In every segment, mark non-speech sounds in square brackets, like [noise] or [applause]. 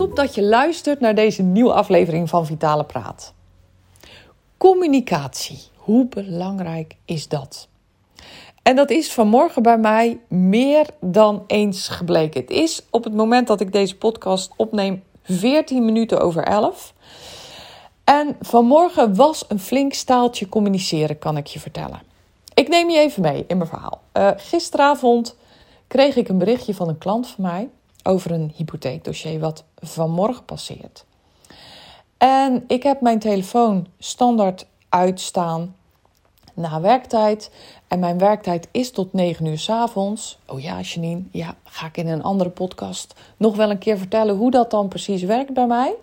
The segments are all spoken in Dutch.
Top dat je luistert naar deze nieuwe aflevering van Vitale Praat. Communicatie, hoe belangrijk is dat? En dat is vanmorgen bij mij meer dan eens gebleken. Het is op het moment dat ik deze podcast opneem 14 minuten over 11. En vanmorgen was een flink staaltje communiceren, kan ik je vertellen. Ik neem je even mee in mijn verhaal. Uh, gisteravond kreeg ik een berichtje van een klant van mij over een hypotheekdossier wat vanmorgen passeert. En ik heb mijn telefoon standaard uitstaan na werktijd. En mijn werktijd is tot 9 uur s avonds. Oh ja, Janine, ja, ga ik in een andere podcast nog wel een keer vertellen hoe dat dan precies werkt bij mij.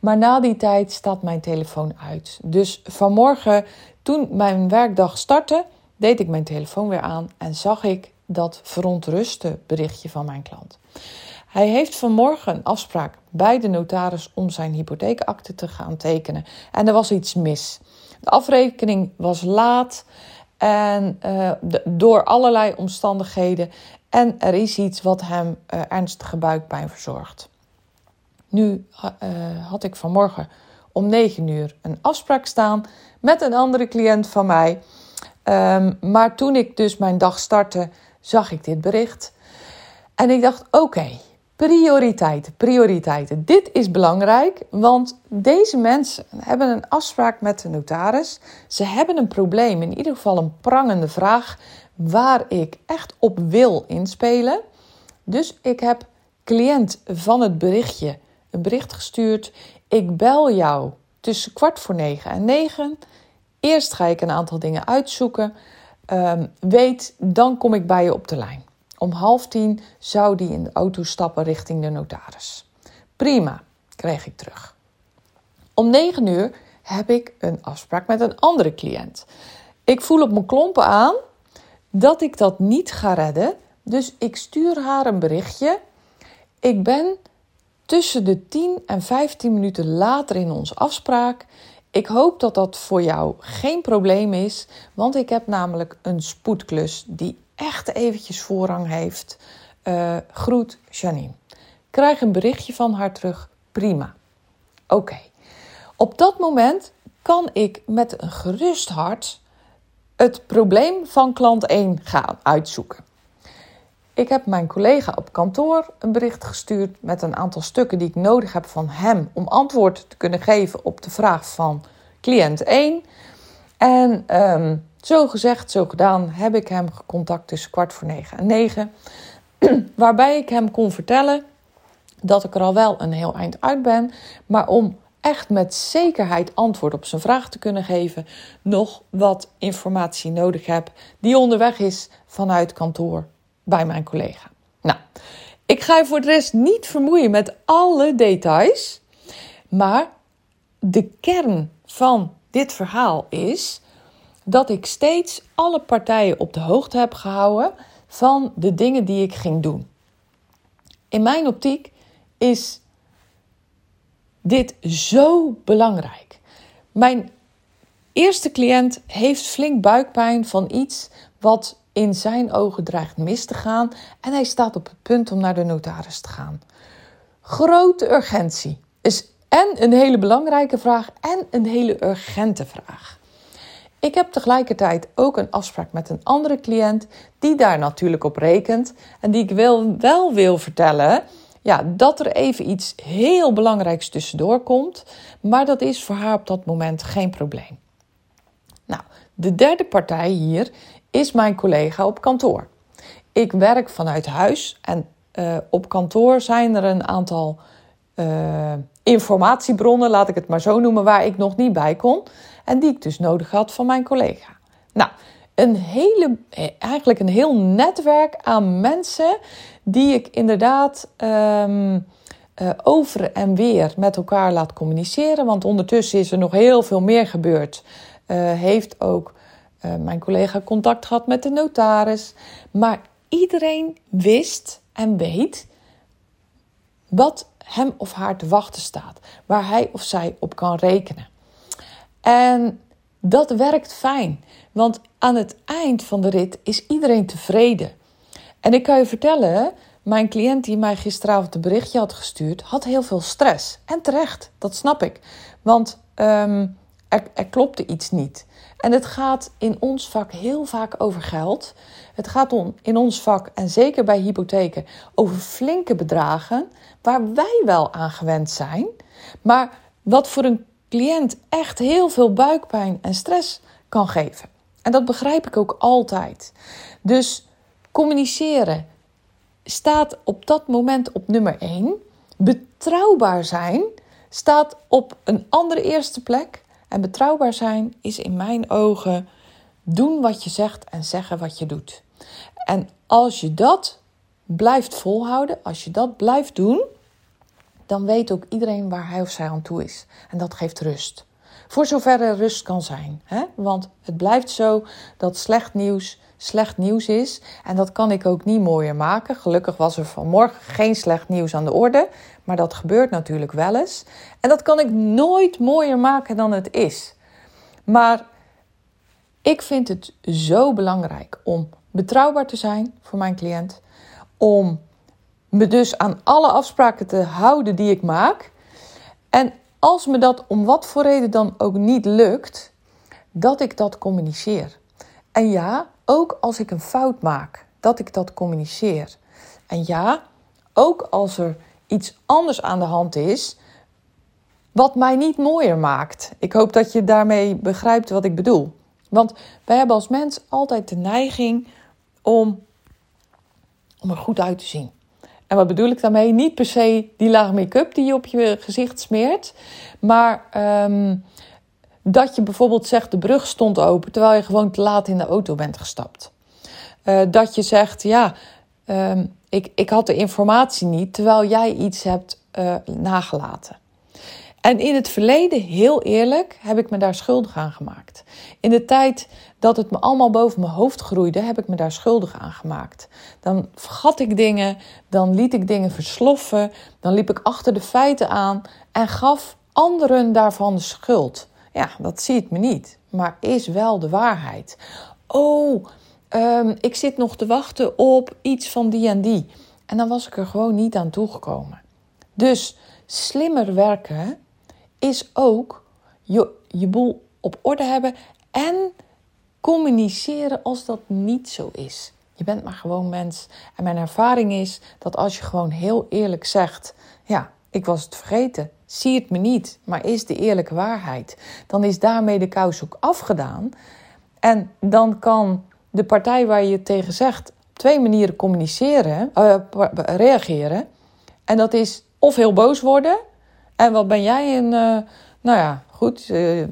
Maar na die tijd staat mijn telefoon uit. Dus vanmorgen, toen mijn werkdag startte, deed ik mijn telefoon weer aan en zag ik dat verontruste berichtje van mijn klant. Hij heeft vanmorgen een afspraak bij de notaris om zijn hypotheekakte te gaan tekenen. En er was iets mis. De afrekening was laat en uh, door allerlei omstandigheden. En er is iets wat hem uh, ernstige buikpijn verzorgt. Nu uh, had ik vanmorgen om 9 uur een afspraak staan met een andere cliënt van mij. Um, maar toen ik dus mijn dag startte, zag ik dit bericht. En ik dacht: oké, okay, Prioriteiten, prioriteiten. Dit is belangrijk, want deze mensen hebben een afspraak met de notaris. Ze hebben een probleem, in ieder geval een prangende vraag waar ik echt op wil inspelen. Dus ik heb cliënt van het berichtje een bericht gestuurd. Ik bel jou tussen kwart voor negen en negen. Eerst ga ik een aantal dingen uitzoeken. Um, weet, dan kom ik bij je op de lijn. Om half tien zou die in de auto stappen richting de notaris. Prima, kreeg ik terug. Om negen uur heb ik een afspraak met een andere cliënt. Ik voel op mijn klompen aan dat ik dat niet ga redden. Dus ik stuur haar een berichtje. Ik ben tussen de 10 en 15 minuten later in onze afspraak. Ik hoop dat dat voor jou geen probleem is, want ik heb namelijk een spoedklus die echt eventjes voorrang heeft. Uh, groet Janine. Krijg een berichtje van haar terug. Prima. Oké. Op dat moment kan ik met een gerust hart het probleem van klant 1 gaan uitzoeken. Ik heb mijn collega op kantoor een bericht gestuurd met een aantal stukken die ik nodig heb van hem om antwoord te kunnen geven op de vraag van cliënt 1. En um, zo gezegd, zo gedaan, heb ik hem gecontact tussen kwart voor negen en negen. [clears throat] Waarbij ik hem kon vertellen dat ik er al wel een heel eind uit ben. Maar om echt met zekerheid antwoord op zijn vraag te kunnen geven, nog wat informatie nodig heb die onderweg is vanuit kantoor bij mijn collega. Nou, ik ga je voor de rest niet vermoeien met alle details, maar de kern van dit verhaal is dat ik steeds alle partijen op de hoogte heb gehouden van de dingen die ik ging doen. In mijn optiek is dit zo belangrijk. Mijn eerste cliënt heeft flink buikpijn van iets wat in zijn ogen dreigt mis te gaan en hij staat op het punt om naar de notaris te gaan. Grote urgentie is en een hele belangrijke vraag en een hele urgente vraag. Ik heb tegelijkertijd ook een afspraak met een andere cliënt die daar natuurlijk op rekent en die ik wel, wel wil vertellen. Ja, dat er even iets heel belangrijks tussendoor komt, maar dat is voor haar op dat moment geen probleem. Nou, de derde partij hier is mijn collega op kantoor. Ik werk vanuit huis en uh, op kantoor zijn er een aantal uh, informatiebronnen, laat ik het maar zo noemen, waar ik nog niet bij kon. En die ik dus nodig had van mijn collega. Nou, een hele, eh, eigenlijk een heel netwerk aan mensen die ik inderdaad um, uh, over en weer met elkaar laat communiceren. Want ondertussen is er nog heel veel meer gebeurd. Heeft ook uh, mijn collega contact gehad met de notaris. Maar iedereen wist en weet wat hem of haar te wachten staat. Waar hij of zij op kan rekenen. En dat werkt fijn. Want aan het eind van de rit is iedereen tevreden. En ik kan je vertellen, mijn cliënt die mij gisteravond een berichtje had gestuurd, had heel veel stress. En terecht, dat snap ik. Want um, er, er klopte iets niet. En het gaat in ons vak heel vaak over geld. Het gaat om in ons vak, en zeker bij hypotheken, over flinke bedragen waar wij wel aan gewend zijn. Maar wat voor een cliënt echt heel veel buikpijn en stress kan geven. En dat begrijp ik ook altijd. Dus communiceren staat op dat moment op nummer 1. Betrouwbaar zijn staat op een andere eerste plek. En betrouwbaar zijn is in mijn ogen doen wat je zegt en zeggen wat je doet. En als je dat blijft volhouden, als je dat blijft doen, dan weet ook iedereen waar hij of zij aan toe is. En dat geeft rust. Voor zover er rust kan zijn. Hè? Want het blijft zo dat slecht nieuws slecht nieuws is. En dat kan ik ook niet mooier maken. Gelukkig was er vanmorgen geen slecht nieuws aan de orde. Maar dat gebeurt natuurlijk wel eens. En dat kan ik nooit mooier maken dan het is. Maar ik vind het zo belangrijk om betrouwbaar te zijn voor mijn cliënt. Om me dus aan alle afspraken te houden die ik maak. En als me dat om wat voor reden dan ook niet lukt, dat ik dat communiceer. En ja, ook als ik een fout maak, dat ik dat communiceer. En ja, ook als er iets anders aan de hand is, wat mij niet mooier maakt. Ik hoop dat je daarmee begrijpt wat ik bedoel. Want wij hebben als mens altijd de neiging om, om er goed uit te zien. En wat bedoel ik daarmee? Niet per se die laag make-up die je op je gezicht smeert, maar um, dat je bijvoorbeeld zegt de brug stond open terwijl je gewoon te laat in de auto bent gestapt. Uh, dat je zegt ja, um, ik, ik had de informatie niet terwijl jij iets hebt uh, nagelaten. En in het verleden, heel eerlijk, heb ik me daar schuldig aan gemaakt. In de tijd dat het me allemaal boven mijn hoofd groeide, heb ik me daar schuldig aan gemaakt. Dan vergat ik dingen, dan liet ik dingen versloffen, dan liep ik achter de feiten aan en gaf anderen daarvan de schuld. Ja, dat ziet me niet, maar is wel de waarheid. Oh, um, ik zit nog te wachten op iets van die en die. En dan was ik er gewoon niet aan toegekomen. Dus slimmer werken is ook je, je boel op orde hebben en communiceren als dat niet zo is. Je bent maar gewoon mens. En mijn ervaring is dat als je gewoon heel eerlijk zegt: Ja, ik was het vergeten. Zie het me niet, maar is de eerlijke waarheid. Dan is daarmee de kous ook afgedaan. En dan kan de partij waar je tegen zegt op twee manieren communiceren, uh, reageren. En dat is of heel boos worden. En wat ben jij een. Uh, nou ja, goed, uh,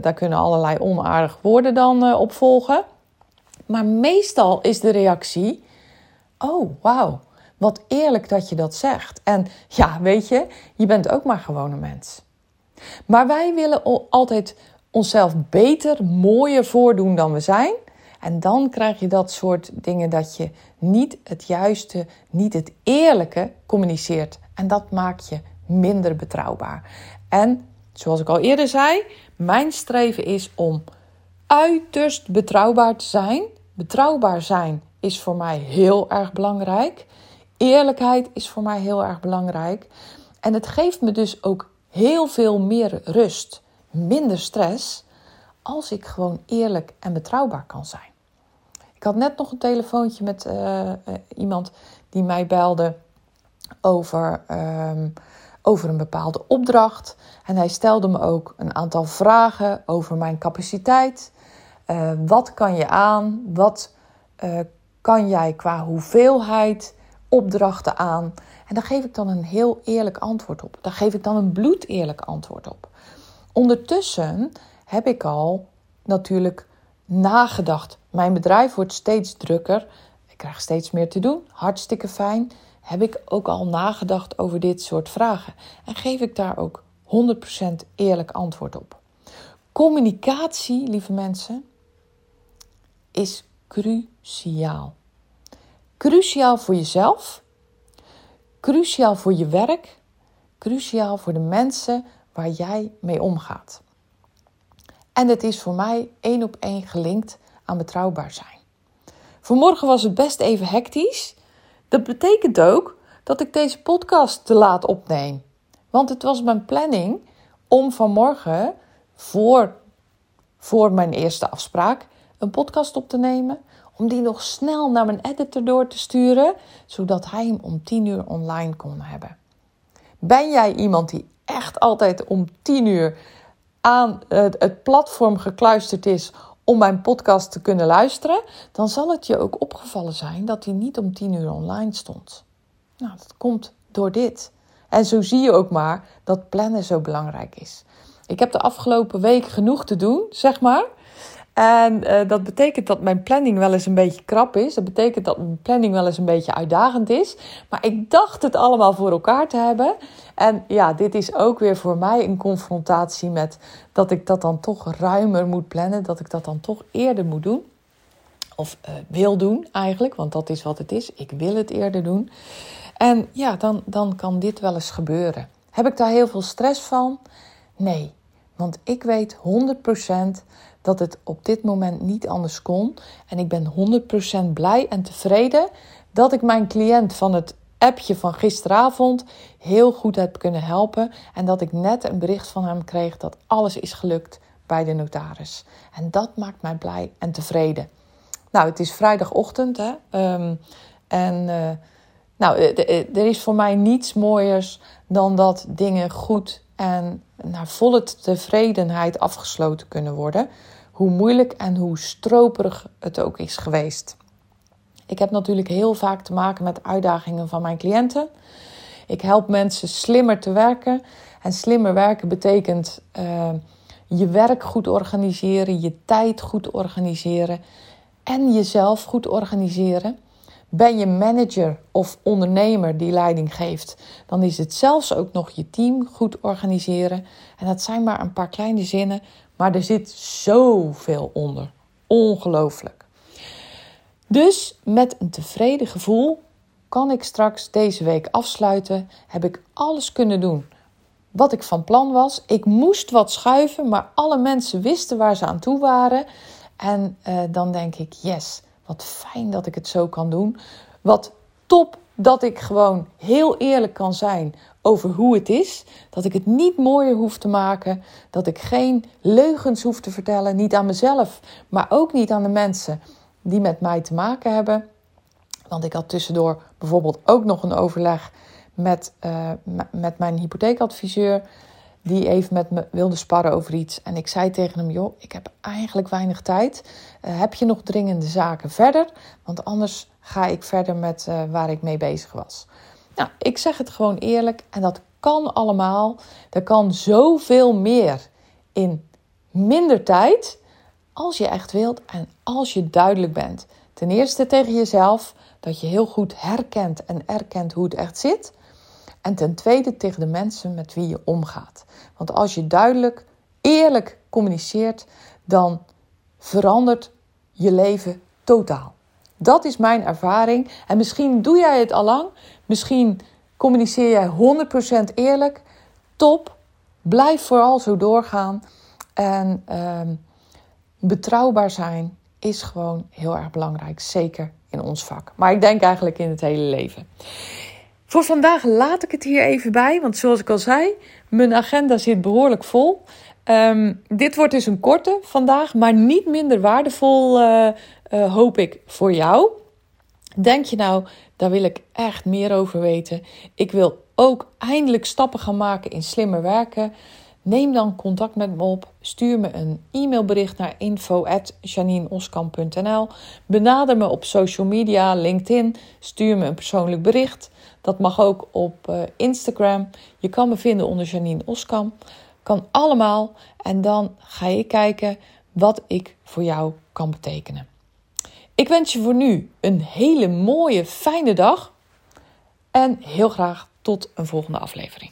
daar kunnen allerlei onaardige woorden dan op volgen. Maar meestal is de reactie: Oh, wauw wat eerlijk dat je dat zegt. En ja, weet je, je bent ook maar gewoon een mens. Maar wij willen altijd onszelf beter, mooier voordoen dan we zijn. En dan krijg je dat soort dingen dat je niet het juiste, niet het eerlijke communiceert. En dat maakt je minder betrouwbaar. En zoals ik al eerder zei, mijn streven is om uiterst betrouwbaar te zijn. Betrouwbaar zijn is voor mij heel erg belangrijk. Eerlijkheid is voor mij heel erg belangrijk. En het geeft me dus ook heel veel meer rust, minder stress, als ik gewoon eerlijk en betrouwbaar kan zijn. Ik had net nog een telefoontje met uh, uh, iemand die mij belde over, um, over een bepaalde opdracht. En hij stelde me ook een aantal vragen over mijn capaciteit. Uh, wat kan je aan? Wat kan jij qua hoeveelheid? Opdrachten aan. En daar geef ik dan een heel eerlijk antwoord op. Daar geef ik dan een bloedeerlijk antwoord op. Ondertussen heb ik al natuurlijk nagedacht. Mijn bedrijf wordt steeds drukker. Ik krijg steeds meer te doen. Hartstikke fijn. heb ik ook al nagedacht over dit soort vragen en geef ik daar ook 100% eerlijk antwoord op. Communicatie, lieve mensen, is cruciaal. Cruciaal voor jezelf, cruciaal voor je werk, cruciaal voor de mensen waar jij mee omgaat. En het is voor mij één op één gelinkt aan betrouwbaar zijn. Vanmorgen was het best even hectisch. Dat betekent ook dat ik deze podcast te laat opneem. Want het was mijn planning om vanmorgen voor, voor mijn eerste afspraak een podcast op te nemen. Om die nog snel naar mijn editor door te sturen, zodat hij hem om 10 uur online kon hebben. Ben jij iemand die echt altijd om 10 uur aan het platform gekluisterd is om mijn podcast te kunnen luisteren, dan zal het je ook opgevallen zijn dat hij niet om 10 uur online stond. Nou, dat komt door dit. En zo zie je ook maar dat plannen zo belangrijk is. Ik heb de afgelopen week genoeg te doen, zeg maar. En uh, dat betekent dat mijn planning wel eens een beetje krap is. Dat betekent dat mijn planning wel eens een beetje uitdagend is. Maar ik dacht het allemaal voor elkaar te hebben. En ja, dit is ook weer voor mij een confrontatie met dat ik dat dan toch ruimer moet plannen. Dat ik dat dan toch eerder moet doen. Of uh, wil doen eigenlijk, want dat is wat het is. Ik wil het eerder doen. En ja, dan, dan kan dit wel eens gebeuren. Heb ik daar heel veel stress van? Nee, want ik weet 100% dat het op dit moment niet anders kon. En ik ben 100% blij en tevreden dat ik mijn cliënt van het appje van gisteravond heel goed heb kunnen helpen. En dat ik net een bericht van hem kreeg dat alles is gelukt bij de notaris. En dat maakt mij blij en tevreden. Nou, het is vrijdagochtend hè. Um, en uh, nou, er is voor mij niets mooiers dan dat dingen goed en naar volle tevredenheid afgesloten kunnen worden. Hoe moeilijk en hoe stroperig het ook is geweest. Ik heb natuurlijk heel vaak te maken met uitdagingen van mijn cliënten. Ik help mensen slimmer te werken. En slimmer werken betekent uh, je werk goed organiseren, je tijd goed organiseren en jezelf goed organiseren. Ben je manager of ondernemer die leiding geeft, dan is het zelfs ook nog je team goed organiseren. En dat zijn maar een paar kleine zinnen, maar er zit zoveel onder. Ongelooflijk. Dus met een tevreden gevoel kan ik straks deze week afsluiten. Heb ik alles kunnen doen wat ik van plan was. Ik moest wat schuiven, maar alle mensen wisten waar ze aan toe waren. En uh, dan denk ik, yes, wat fijn dat ik het zo kan doen. Wat top dat ik gewoon heel eerlijk kan zijn over hoe het is. Dat ik het niet mooier hoef te maken. Dat ik geen leugens hoef te vertellen. Niet aan mezelf, maar ook niet aan de mensen die met mij te maken hebben. Want ik had tussendoor bijvoorbeeld ook nog een overleg met, uh, met mijn hypotheekadviseur. Die even met me wilde sparren over iets. En ik zei tegen hem: Joh, ik heb eigenlijk weinig tijd. Uh, heb je nog dringende zaken verder? Want anders ga ik verder met uh, waar ik mee bezig was. Nou, ik zeg het gewoon eerlijk. En dat kan allemaal. Er kan zoveel meer in minder tijd. Als je echt wilt en als je duidelijk bent. Ten eerste tegen jezelf. Dat je heel goed herkent en erkent hoe het echt zit. En ten tweede tegen de mensen met wie je omgaat. Want als je duidelijk, eerlijk communiceert, dan verandert je leven totaal. Dat is mijn ervaring. En misschien doe jij het al lang. Misschien communiceer jij 100% eerlijk. Top. Blijf vooral zo doorgaan. En uh, betrouwbaar zijn is gewoon heel erg belangrijk. Zeker in ons vak. Maar ik denk eigenlijk in het hele leven. Voor vandaag laat ik het hier even bij, want zoals ik al zei, mijn agenda zit behoorlijk vol. Um, dit wordt dus een korte vandaag, maar niet minder waardevol, uh, uh, hoop ik, voor jou. Denk je nou, daar wil ik echt meer over weten. Ik wil ook eindelijk stappen gaan maken in slimmer werken. Neem dan contact met me op. Stuur me een e-mailbericht naar info.janineoskamp.nl. Benader me op social media, LinkedIn. Stuur me een persoonlijk bericht. Dat mag ook op uh, Instagram. Je kan me vinden onder Janine Oskam. Kan allemaal. En dan ga je kijken wat ik voor jou kan betekenen. Ik wens je voor nu een hele mooie, fijne dag. En heel graag tot een volgende aflevering.